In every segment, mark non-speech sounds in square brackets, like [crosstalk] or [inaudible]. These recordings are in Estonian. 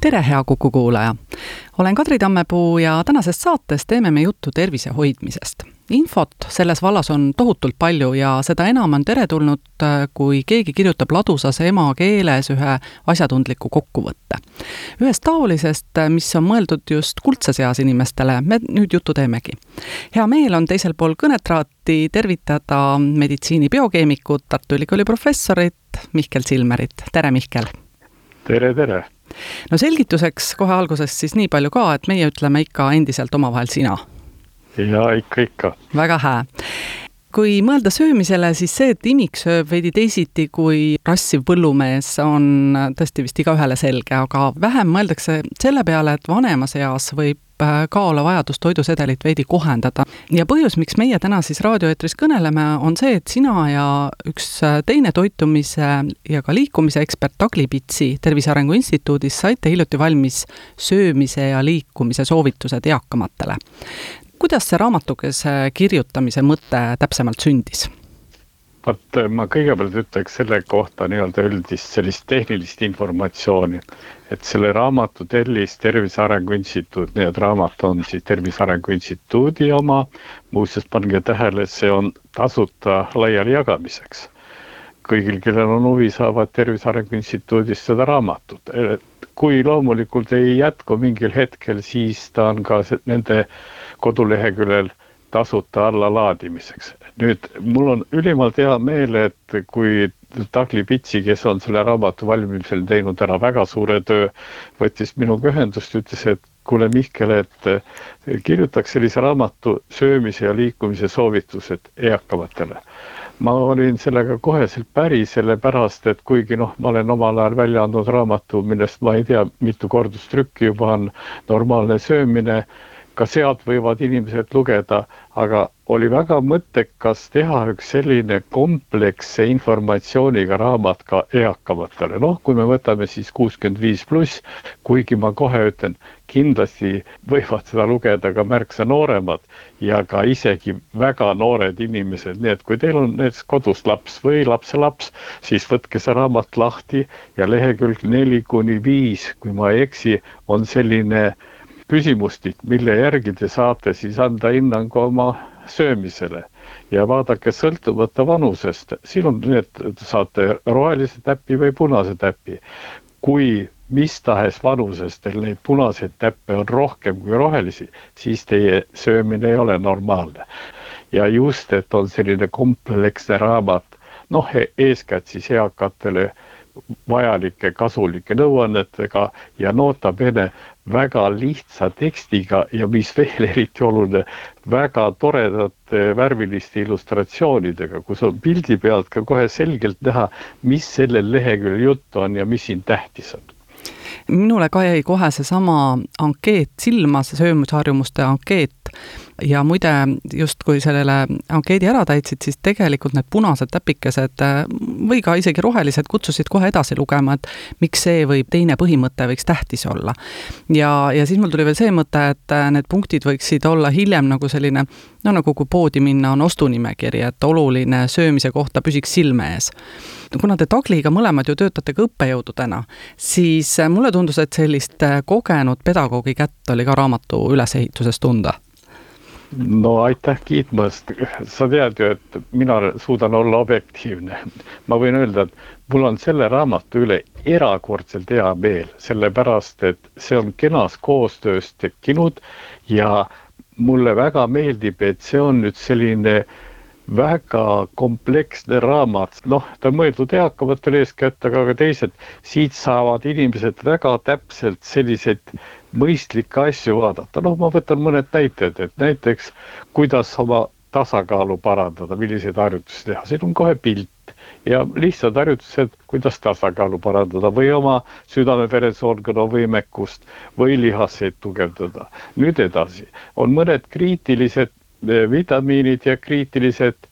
tere, hea Kuku kuulaja! olen Kadri Tammepuu ja tänases saates teeme me juttu tervise hoidmisest infot selles vallas on tohutult palju ja seda enam on teretulnud, kui keegi kirjutab ladusas emakeeles ühe asjatundliku kokkuvõtte. ühest taolisest, mis on mõeldud just kuldses eas inimestele, me nüüd juttu teemegi. hea meel on teisel pool kõnetraati tervitada meditsiini biokeemikut, Tartu Ülikooli professorit Mihkel Silmerit, tere Mihkel! tere, tere! No selgituseks kohe alguses siis nii palju ka, et meie ütleme ikka endiselt omavahel sina ja ikka, ikka. väga hää kui mõelda söömisele, siis see, et imik sööb veidi teisiti kui rassiv põllumees, on tõesti vist igaühele selge, aga vähem mõeldakse selle peale, et vanemas eas võib äh, ka olla vajadus toidusedelit veidi kohendada. ja põhjus, miks meie täna siis raadioeetris kõneleme, on see, et sina ja üks äh, teine toitumise ja ka liikumise ekspert Agli Pitsi Tervise Arengu Instituudis saite hiljuti valmis söömise ja liikumise soovitused eakamatele kuidas see raamatukese kirjutamise mõte täpsemalt sündis? Vot ma kõigepealt ütleks selle kohta nii-öelda üldist sellist tehnilist informatsiooni, et selle raamatu tellis Tervise Arengu Instituut, nii et raamat on siis Tervise Arengu Instituudi oma. muuseas, pange tähele, see on tasuta laiali jagamiseks. kõigil, kellel on huvi, saavad Tervise Arengu Instituudist seda raamatut. kui loomulikult ei jätku mingil hetkel, siis ta on ka nende koduleheküljel tasuta allalaadimiseks. Nüüd mul on ülimalt hea meel, et kui Tagli Pitsi, kes on selle raamatu valmimisel teinud ära väga suure töö, võttis minuga ühendust, ütles, et kuule Mihkel, et kirjutaks sellise raamatu söömise ja liikumise soovitused eakamatele. ma olin sellega koheselt päri, sellepärast et kuigi noh, ma olen omal ajal välja andnud raamatu, millest ma ei tea, mitu kordustrükki juba on normaalne söömine ka sealt võivad inimesed lugeda, aga oli väga mõttekas teha üks selline kompleksse informatsiooniga raamat ka eakamatele, noh, kui me võtame siis kuuskümmend viis pluss, kuigi ma kohe ütlen, kindlasti võivad seda lugeda ka märksa nooremad ja ka isegi väga noored inimesed, nii et kui teil on näiteks kodus laps või lapselaps, siis võtke see raamat lahti ja lehekülg neli kuni viis, kui ma ei eksi, on selline küsimustik, mille järgi te saate siis anda hinnangu oma söömisele ja vaadake sõltumata vanusest, siin on need, saate rohelise täpi või punase täpi. kui mis tahes vanuses teil neid punaseid täppe on rohkem kui rohelisi, siis teie söömine ei ole normaalne. ja just, et on selline kompleksne raamat, noh, eeskätt siis eakatele vajalike kasulike nõuannetega ja nota bene väga lihtsa tekstiga ja mis veel [laughs] eriti oluline, väga toredate värviliste illustratsioonidega, kus on pildi pealt ka kohe selgelt näha, mis sellel leheküljel juttu on ja mis siin tähtis on. Minule ka jäi kohe seesama ankeet silma, see söömisharjumuste ankeet ja muide, justkui sellele ankeedi ära täitsid, siis tegelikult need punased täpikesed või ka isegi rohelised kutsusid kohe edasi lugema, et miks see või teine põhimõte võiks tähtis olla. ja, ja siis mul tuli veel see mõte, et need punktid võiksid olla hiljem nagu selline no nagu kui poodi minna, on ostunimekiri, et oluline söömise kohta püsiks silme ees. kuna te Tagliga mõlemad ju töötate ka õppejõududena, siis mulle tundus, et sellist kogenud pedagoogi kätt oli ka raamatu ülesehituses tunda no aitäh kiitmast, sa tead ju, et mina suudan olla objektiivne. ma võin öelda, et mul on selle raamatu üle erakordselt hea meel, sellepärast et see on kenas koostöös tekkinud ja mulle väga meeldib, et see on nüüd selline väga kompleksne raamat, noh, ta on mõeldud eakamatele eeskätt, aga ka teised, siit saavad inimesed väga täpselt selliseid mõistlikke asju vaadata, noh, ma võtan mõned näited, et näiteks kuidas oma tasakaalu parandada, milliseid harjutusi teha, siin on kohe pilt ja lihtsad harjutused, kuidas tasakaalu parandada või oma südame-veresoonkonna võimekust või lihaseid tugevdada. nüüd edasi, on mõned kriitilised eh, vitamiinid ja kriitilised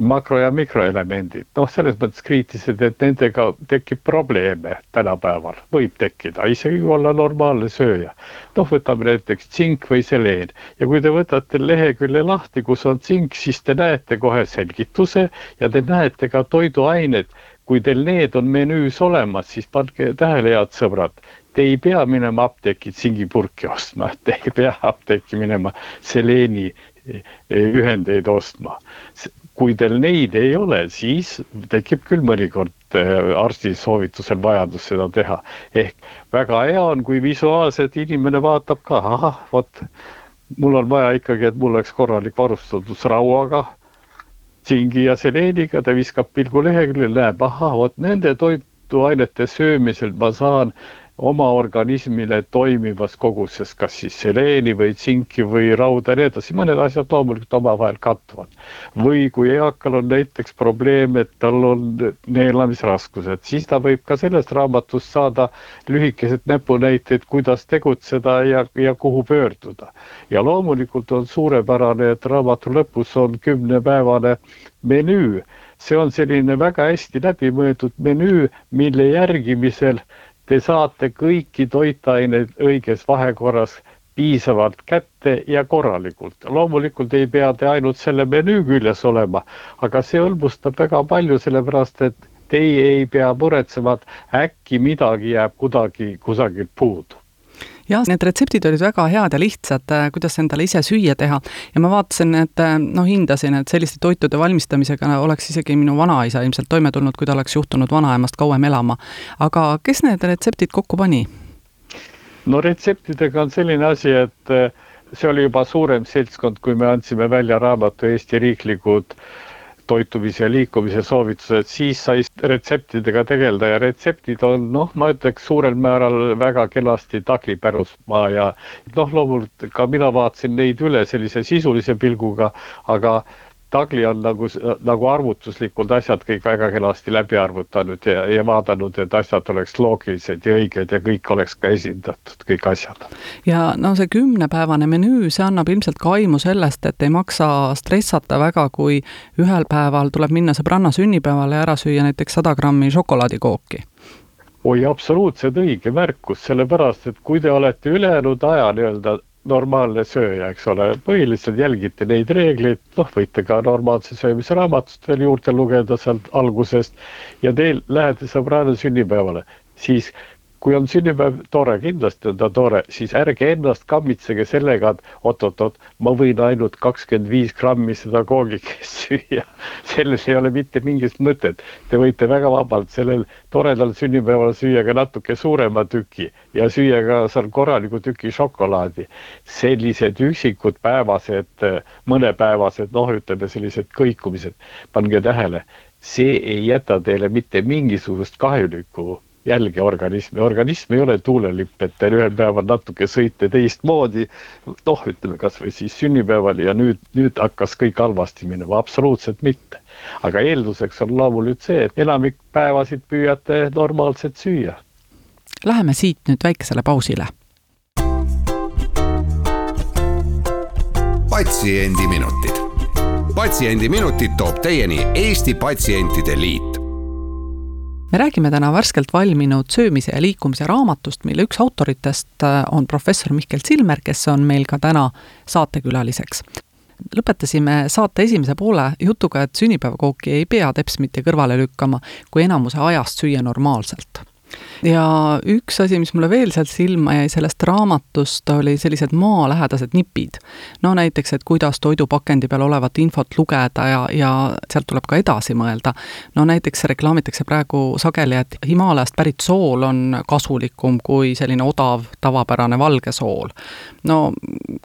makro- ja mikroelemendid, noh, selles mõttes kriitilised, et nendega tekib probleeme tänapäeval, võib tekkida, isegi kui olla normaalne sööja. noh, võtame näiteks tsink või seleen. Ja kui te võtate lehekülje lahti, kus on tsink, siis te näete kohe selgituse ja te näete ka toiduained. kui teil need on menüüs olemas, siis pange tähele, head sõbrad, te ei pea minema apteeki tsingipurki ostma, te ei pea apteeki minema seleeni ühendeid ostma kui teil neid ei ole, siis tekib küll mõnikord äh, arsti soovitusel vajadus seda teha. ehk väga hea on, kui visuaalselt inimene vaatab ka, ahah, vot mul on vaja ikkagi, et mul oleks korralik varustatus rauaga, tsingi ja seleeniga, ta viskab pilgu leheküljele, näeb, ahah, vot nende toituainete söömisel ma saan oma organismile toimivas koguses, kas siis seleeni või tsinki või rauda ja nii edasi, mõned asjad loomulikult omavahel kattuvad. või kui eakal on näiteks probleem, et tal on neelamisraskused, siis ta võib ka sellest raamatust saada lühikesed näpunäited, kuidas tegutseda ja, ja kuhu pöörduda. ja loomulikult on suurepärane, et raamatu lõpus on kümnepäevane menüü see on selline väga hästi läbimõeldud menüü, mille järgimisel te saate kõiki toitaineid õiges vahekorras piisavalt kätte ja korralikult. loomulikult ei pea te ainult selle menüü küljes olema, aga see hõlbustab väga palju, sellepärast et teie ei pea muretsema, et äkki midagi jääb kuidagi kusagilt puudu jah, need retseptid olid väga head ja lihtsad, äh, kuidas endale ise süüa teha. ja ma vaatasin, et äh, noh, hindasin, et selliste toitude valmistamisega oleks isegi minu vanaisa ilmselt toime tulnud, kui ta oleks juhtunud vanaemast kauem elama. aga kes need retseptid kokku pani? no retseptidega on selline asi, et äh, see oli juba suurem seltskond, kui me andsime välja raamatu Eesti riiklikud äh, toitumise ja liikumise soovitused, siis sai retseptidega tegeleda ja retseptid on noh, ma ütleks suurel määral väga kenasti Tagli pärusmaa ja noh, loomulikult ka mina vaatasin neid üle sellise sisulise pilguga, aga Tagli on nagu, nagu arvutuslikult asjad kõik väga kenasti läbi arvutanud ja, ja vaadanud, et asjad oleks loogilised ja õiged ja kõik oleks ka esindatud, kõik asjad. ja no see kümnepäevane menüü, see annab ilmselt ka aimu sellest, et ei maksa stressata väga, kui ühel päeval tuleb minna sõbranna sünnipäevale ja ära süüa näiteks sada grammi šokolaadikooki oi, absoluutselt õige märkus, sellepärast et kui te olete ülejäänud aja nii-öelda normaalne sööja, eks ole, põhiliselt jälgite neid reegleid, noh, võite ka normaalse söömise raamatust veel juurde lugeda sealt algusest. Ja teil lähete sõbranna sünnipäevale, siis kui on sünnipäev tore, kindlasti on ta tore, siis ärge ennast kammitsege sellega, et oot-oot-oot, ma võin ainult kakskümmend viis grammi seda koogikest [laughs] süüa. selles ei ole mitte mingit mõtet. Te võite väga vabalt sellel toredal sünnipäeval süüa ka natuke suurema tüki ja süüa ka seal korraliku tüki šokolaadi. sellised üksikud päevased, mõnepäevased, noh, ütleme sellised kõikumised, pange tähele, see ei jäta teile mitte mingisugust kahjulikku jälge organismi, organism ei ole tuulelipp, et te ühel päeval natuke sõite teistmoodi. noh, ütleme kasvõi siis sünnipäeval ja nüüd, nüüd hakkas kõik halvasti minema, absoluutselt mitte. aga eelduseks on loomulikult see, et enamik päevasid püüate normaalselt süüa. Läheme siit nüüd väikesele pausile. patsiendiminutid. patsiendiminutid toob teieni Eesti Patsientide Liit me räägime täna värskelt valminud söömise ja liikumise raamatust, mille üks autoritest äh, on professor Mihkel Silmer, kes on meil ka täna saatekülaliseks. lõpetasime saate esimese poole jutuga, et sünnipäevakooki ei pea teps mitte kõrvale lükkama, kui enamuse ajast süüa normaalselt ja üks asi, mis mulle veel sealt silma jäi sellest raamatust, oli sellised maalähedased nipid. no näiteks, et kuidas toidupakendi peal olevat infot lugeda ja, ja sealt tuleb ka edasi mõelda. no näiteks reklaamitakse praegu sageli, et Himaalast pärit sool on kasulikum kui selline odav tavapärane valge sool. no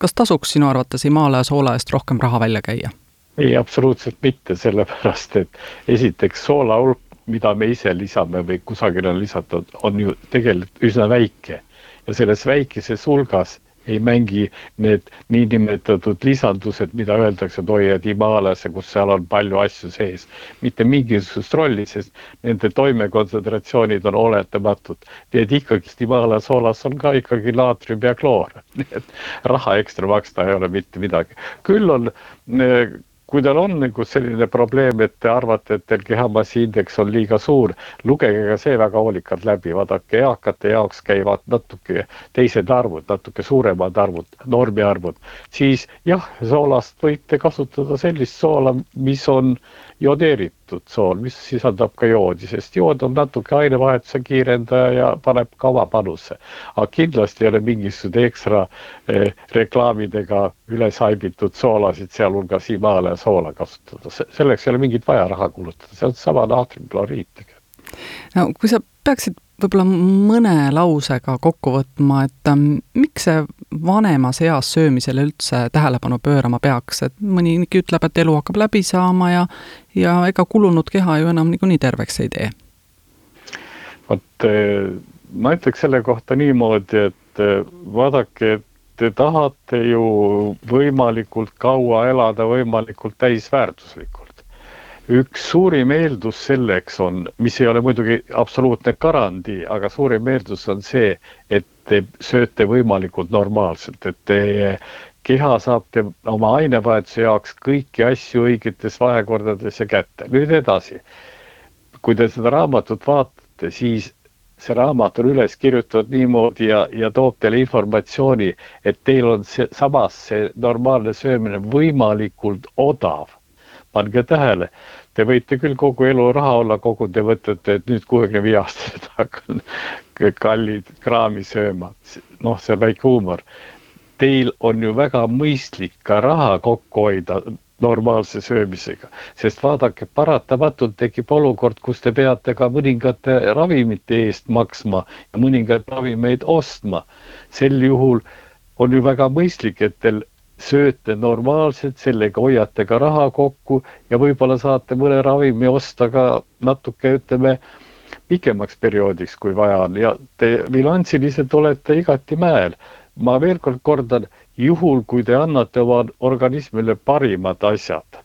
kas tasuks sinu arvates Himaalaja soola eest rohkem raha välja käia? ei, absoluutselt mitte, sellepärast et esiteks soola hulk mida me ise lisame või kusagile on lisatud, on ju tegelikult üsna väike. ja selles väikeses hulgas ei mängi need niinimetatud lisandused, mida öeldakse, et oi, et Himaalasse, kus seal on palju asju sees, mitte mingisugust rolli, sest nende toimekontsentratsioonid on oletamatud. nii et ikkagi Himaalaja soolas on ka ikkagi naatrium ja kloor, [laughs] nii et raha ekstra maksta ei ole mitte midagi. küll on kui teil on nagu selline probleem, et te arvate, et teil kehamassiindeks on liiga suur, lugege ka see väga hoolikalt läbi, vaadake, eakate jaoks käivad natuke teised arvud, natuke suuremad arvud, normiarvud, siis jah, soolast võite kasutada sellist soola, mis on jodeeritud sool, mis sisaldab ka joodi, sest jood on natuke ainevahetuse kiirendaja ja paneb ka oma panuse. aga kindlasti ei ole mingisuguse ekstra eh, reklaamidega üles haibitud soolasid, sealhulgas Himalaia soola kasutada, selleks ei ole mingit vaja raha kulutada, see on sama naatriumkloriit no kui sa peaksid võib-olla mõne lausega kokku võtma, et ähm, miks see vanemas eas söömisele üldse tähelepanu pöörama peaks, et mõnigi ütleb, et elu hakkab läbi saama ja ja ega kulunud keha ju enam niikuinii terveks ei tee. vot äh, ma ütleks selle kohta niimoodi, et äh, vaadake, et te tahate ju võimalikult kaua elada võimalikult täisväärtuslikult üks suurim eeldus selleks on, mis ei ole muidugi absoluutne garantii, aga suurim eeldus on see, et te sööte võimalikult normaalselt, et teie keha saab te oma ainevahetuse jaoks kõiki asju õigetes vahekordades ja kätte. nüüd edasi, kui te seda raamatut vaatate, siis see raamat on üles kirjutatud niimoodi ja, ja toob teile informatsiooni, et teil on see, samas see normaalne söömine võimalikult odav. pange tähele, Te võite küll kogu elu raha olla kogunud ja mõtlete, et nüüd kuuekümne viie aastaselt hakkan kallid kraami sööma. noh, see on väike huumor. Teil on ju väga mõistlik ka raha kokku hoida normaalse söömisega, sest vaadake, paratamatult tekib olukord, kus te peate ka mõningate ravimite eest maksma ja mõningaid ravimeid ostma. sel juhul on ju väga mõistlik, et teil sööte normaalselt, sellega hoiate ka raha kokku ja võib-olla saate mõne ravimi osta ka natuke, ütleme, pikemaks perioodiks, kui vaja on ja te bilansiliselt olete igati mäel. ma veel kord kordan, juhul kui te annate oma organismile parimad asjad,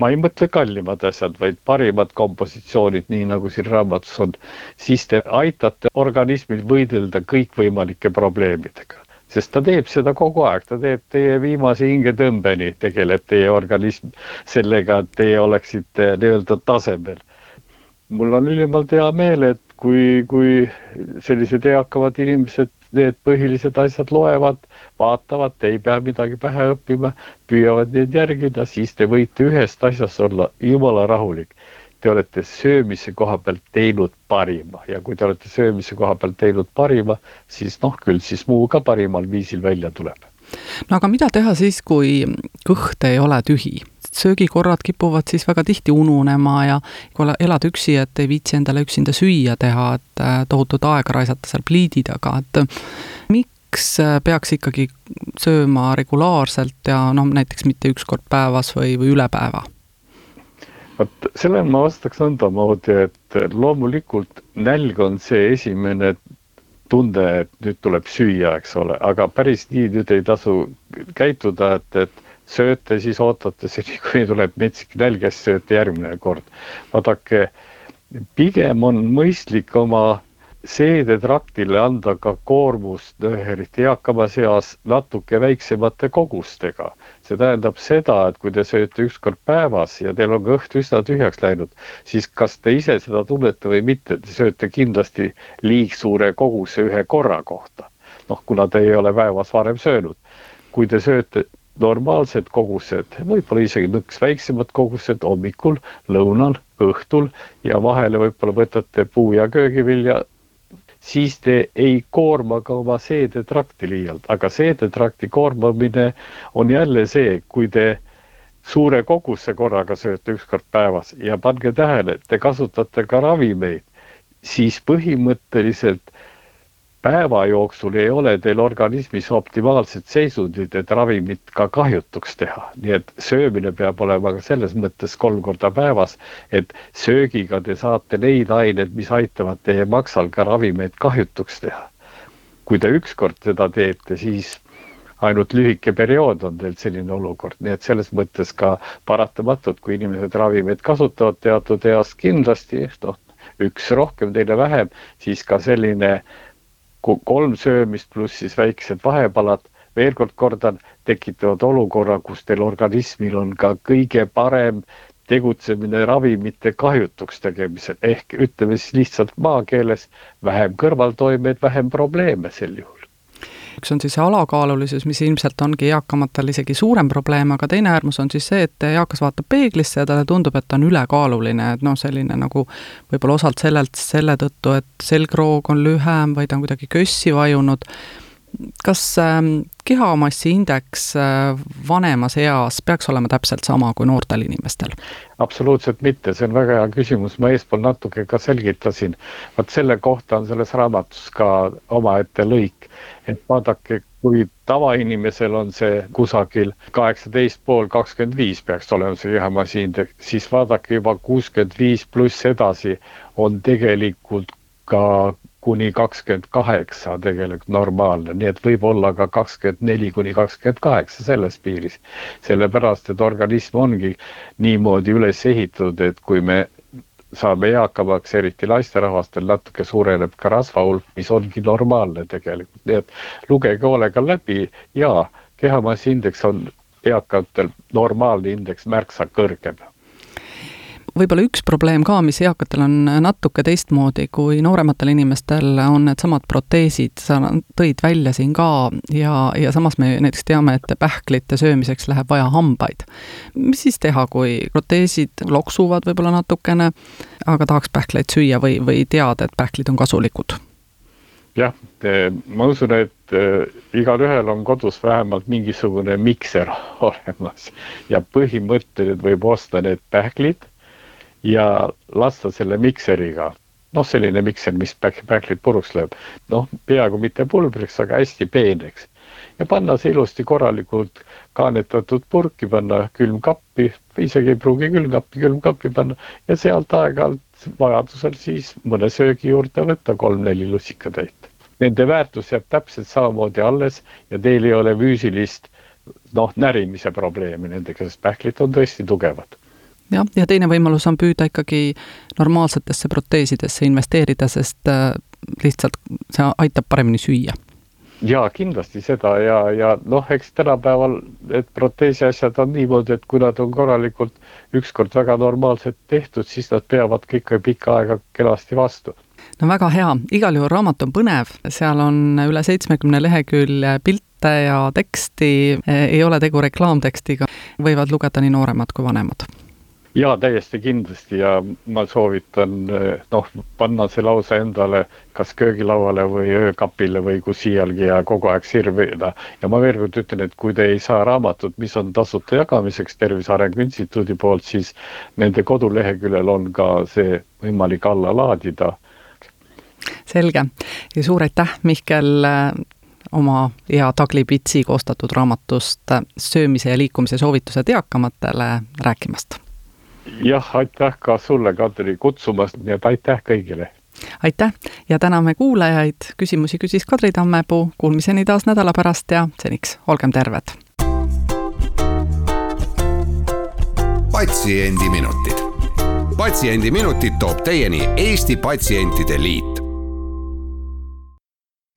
ma ei mõtle kallimad asjad, vaid parimad kompositsioonid, nii nagu siin raamatus on, siis te aitate organismil võidelda kõikvõimalike probleemidega sest ta teeb seda kogu aeg, ta teeb teie viimase hingetõmbeni, tegeleb teie organism sellega, et teie oleksite nii-öelda tasemel. mul on ülimalt hea meel, et kui, kui sellised eakamad inimesed need põhilised asjad loevad, vaatavad, te ei pea midagi pähe õppima, püüavad neid järgida, siis te võite ühest asjast olla jumala rahulik te olete söömise koha pealt teinud parima ja kui te olete söömise koha pealt teinud parima, siis noh, küll siis muu ka parimal viisil välja tuleb. no aga mida teha siis, kui kõht ei ole tühi? söögikorrad kipuvad siis väga tihti ununema ja kui elad üksi, et ei viitsi endale üksinda süüa teha, et äh, tohutut aega raisata seal pliidi taga, et miks äh, peaks ikkagi sööma regulaarselt ja noh, näiteks mitte üks kord päevas või, või üle päeva vot sellele ma vastaks nõndamoodi, et loomulikult nälg on see esimene tunde, et nüüd tuleb süüa, eks ole, aga päris nii nüüd ei tasu käituda, et, et sööte, siis ootate seni, [laughs] kuni tuleb metsik nälg ja siis sööte järgmine kord. vaadake, pigem on mõistlik oma seedetraktile anda ka koormust, eriti eakamas eas, natuke väiksemate kogustega. see tähendab seda, et kui te sööte üks kord päevas ja teil on kõht üsna tühjaks läinud, siis kas te ise seda tunnete või mitte, te sööte kindlasti liigsuure koguse ühe korra kohta. noh, kuna te ei ole päevas varem söönud. kui te sööte normaalsed kogused, võib-olla isegi nõks väiksemad kogused hommikul, lõunal, õhtul ja vahele võib-olla võtate puu- ja köögivilja siis te ei koorma ka oma seedetrakti liialt, aga seedetrakti koormamine on jälle see, kui te suure koguse korraga sööte üks kord päevas ja pange tähele, te kasutate ka ravimeid, siis põhimõtteliselt päeva jooksul ei ole teil organismis optimaalset seisundit, et ravimit ka kahjutuks teha. nii et söömine peab olema ka selles mõttes kolm korda päevas, et söögiga te saate neid aineid, mis aitavad teie maksal ka ravimeid kahjutuks teha. kui te ükskord seda teete, siis ainult lühike periood on teil selline olukord, nii et selles mõttes ka paratamatult, kui inimesed ravimeid kasutavad teatud eas kindlasti, noh, üks rohkem, teine vähem, siis ka selline kolm söömist pluss siis väiksed vahepalad veel kord kordan, tekitavad olukorra, kus teil organismil on ka kõige parem tegutsemine ravimite kahjutuks tegemisel. Ehk ütleme siis lihtsalt maakeeles vähem kõrvaltoimeid, vähem probleeme sel juhul üks on siis see alakaalulisus, mis ilmselt ongi eakamatel isegi suurem probleem, aga teine äärmus on siis see, et eakas vaatab peeglisse ja talle tundub, et ta on ülekaaluline, et noh, selline nagu võib-olla osalt sellelt, selle tõttu, et selgroog on lühem või ta on kuidagi kössi vajunud kas äh, kehamassiindeks äh, vanemas eas peaks olema täpselt sama kui noortel inimestel? absoluutselt mitte, see on väga hea küsimus, ma eespool natuke ka selgitasin. vot selle kohta on selles raamatus ka omaette lõik, et vaadake, kui tavainimesel on see kusagil kaheksateist pool, kakskümmend viis peaks olema see kehamassiindeks, siis vaadake juba kuuskümmend viis pluss edasi on tegelikult ka kuni kakskümmend kaheksa tegelikult normaalne, nii et võib olla ka kakskümmend neli kuni kakskümmend kaheksa selles piiris. sellepärast, et organism ongi niimoodi üles ehitatud, et kui me saame eakamaks, eriti naisterahvastel, natuke suureneb ka rasva hulk, mis ongi normaalne tegelikult, nii et lugege hoolega läbi ja kehamassiindeks on eakatel normaalne indeks märksa kõrgem võib-olla üks probleem ka, mis eakatel on natuke teistmoodi kui noorematel inimestel, on needsamad proteesid, sa tõid välja siin ka ja, ja samas me näiteks teame, et pähklite söömiseks läheb vaja hambaid. mis siis teha, kui proteesid loksuvad võib-olla natukene, aga tahaks pähkleid süüa või, või teada, et pähklid on kasulikud? jah, ma usun, et äh, igalühel on kodus vähemalt mingisugune mikser [laughs] olemas ja põhimõtteliselt võib osta need pähklid ja lasta selle mikseriga, noh, selline mikser, mis pähklid puruks lööb, noh, peaaegu mitte pulbriks, aga hästi peeneks. Ja panna see ilusti korralikult kaanetatud purki, panna külmkappi, isegi ei pruugi külmkappi, külmkappi panna. Ja sealt aeg-ajalt vajadusel siis mõne söögi juurde võtta kolm-neli lusikatäit. Nende väärtus jääb täpselt samamoodi alles ja teil ei ole füüsilist noh, närimise probleemi nendega, sest pähklid on tõesti tugevad jah, ja teine võimalus on püüda ikkagi normaalsetesse proteesidesse investeerida, sest äh, lihtsalt see aitab paremini süüa. jaa, kindlasti seda ja, ja noh, eks tänapäeval need proteesi asjad on niimoodi, et kui nad on korralikult ükskord väga normaalselt tehtud, siis nad peavad ka ikka pikka aega kenasti vastu. No väga hea, igal juhul raamat on põnev, seal on üle seitsmekümne lehekülje pilte ja teksti, ei ole tegu reklaamtekstiga, võivad lugeda nii nooremad kui vanemad jaa, täiesti kindlasti ja ma soovitan noh, panna see lausa endale kas köögilauale või öökapile või kus iialgi ja kogu aeg sirvida. ja ma veel kord ütlen, et kui te ei saa raamatut, mis on tasuta jagamiseks Tervise Arengu Instituudi poolt, siis nende koduleheküljel on ka see võimalik alla laadida. selge ja suur aitäh, Mihkel oma hea taglipitsi koostatud raamatust Söömise ja liikumise soovitused eakamatele rääkimast jah, aitäh ka sulle, Kadri, kutsumast, nii et aitäh kõigile! aitäh ja täname kuulajaid, küsimusi küsis Kadri Tammepuu, kuulmiseni taas nädala pärast ja seniks olgem terved! patsiendiminutid. patsiendiminutid toob teieni Eesti Patsientide Liit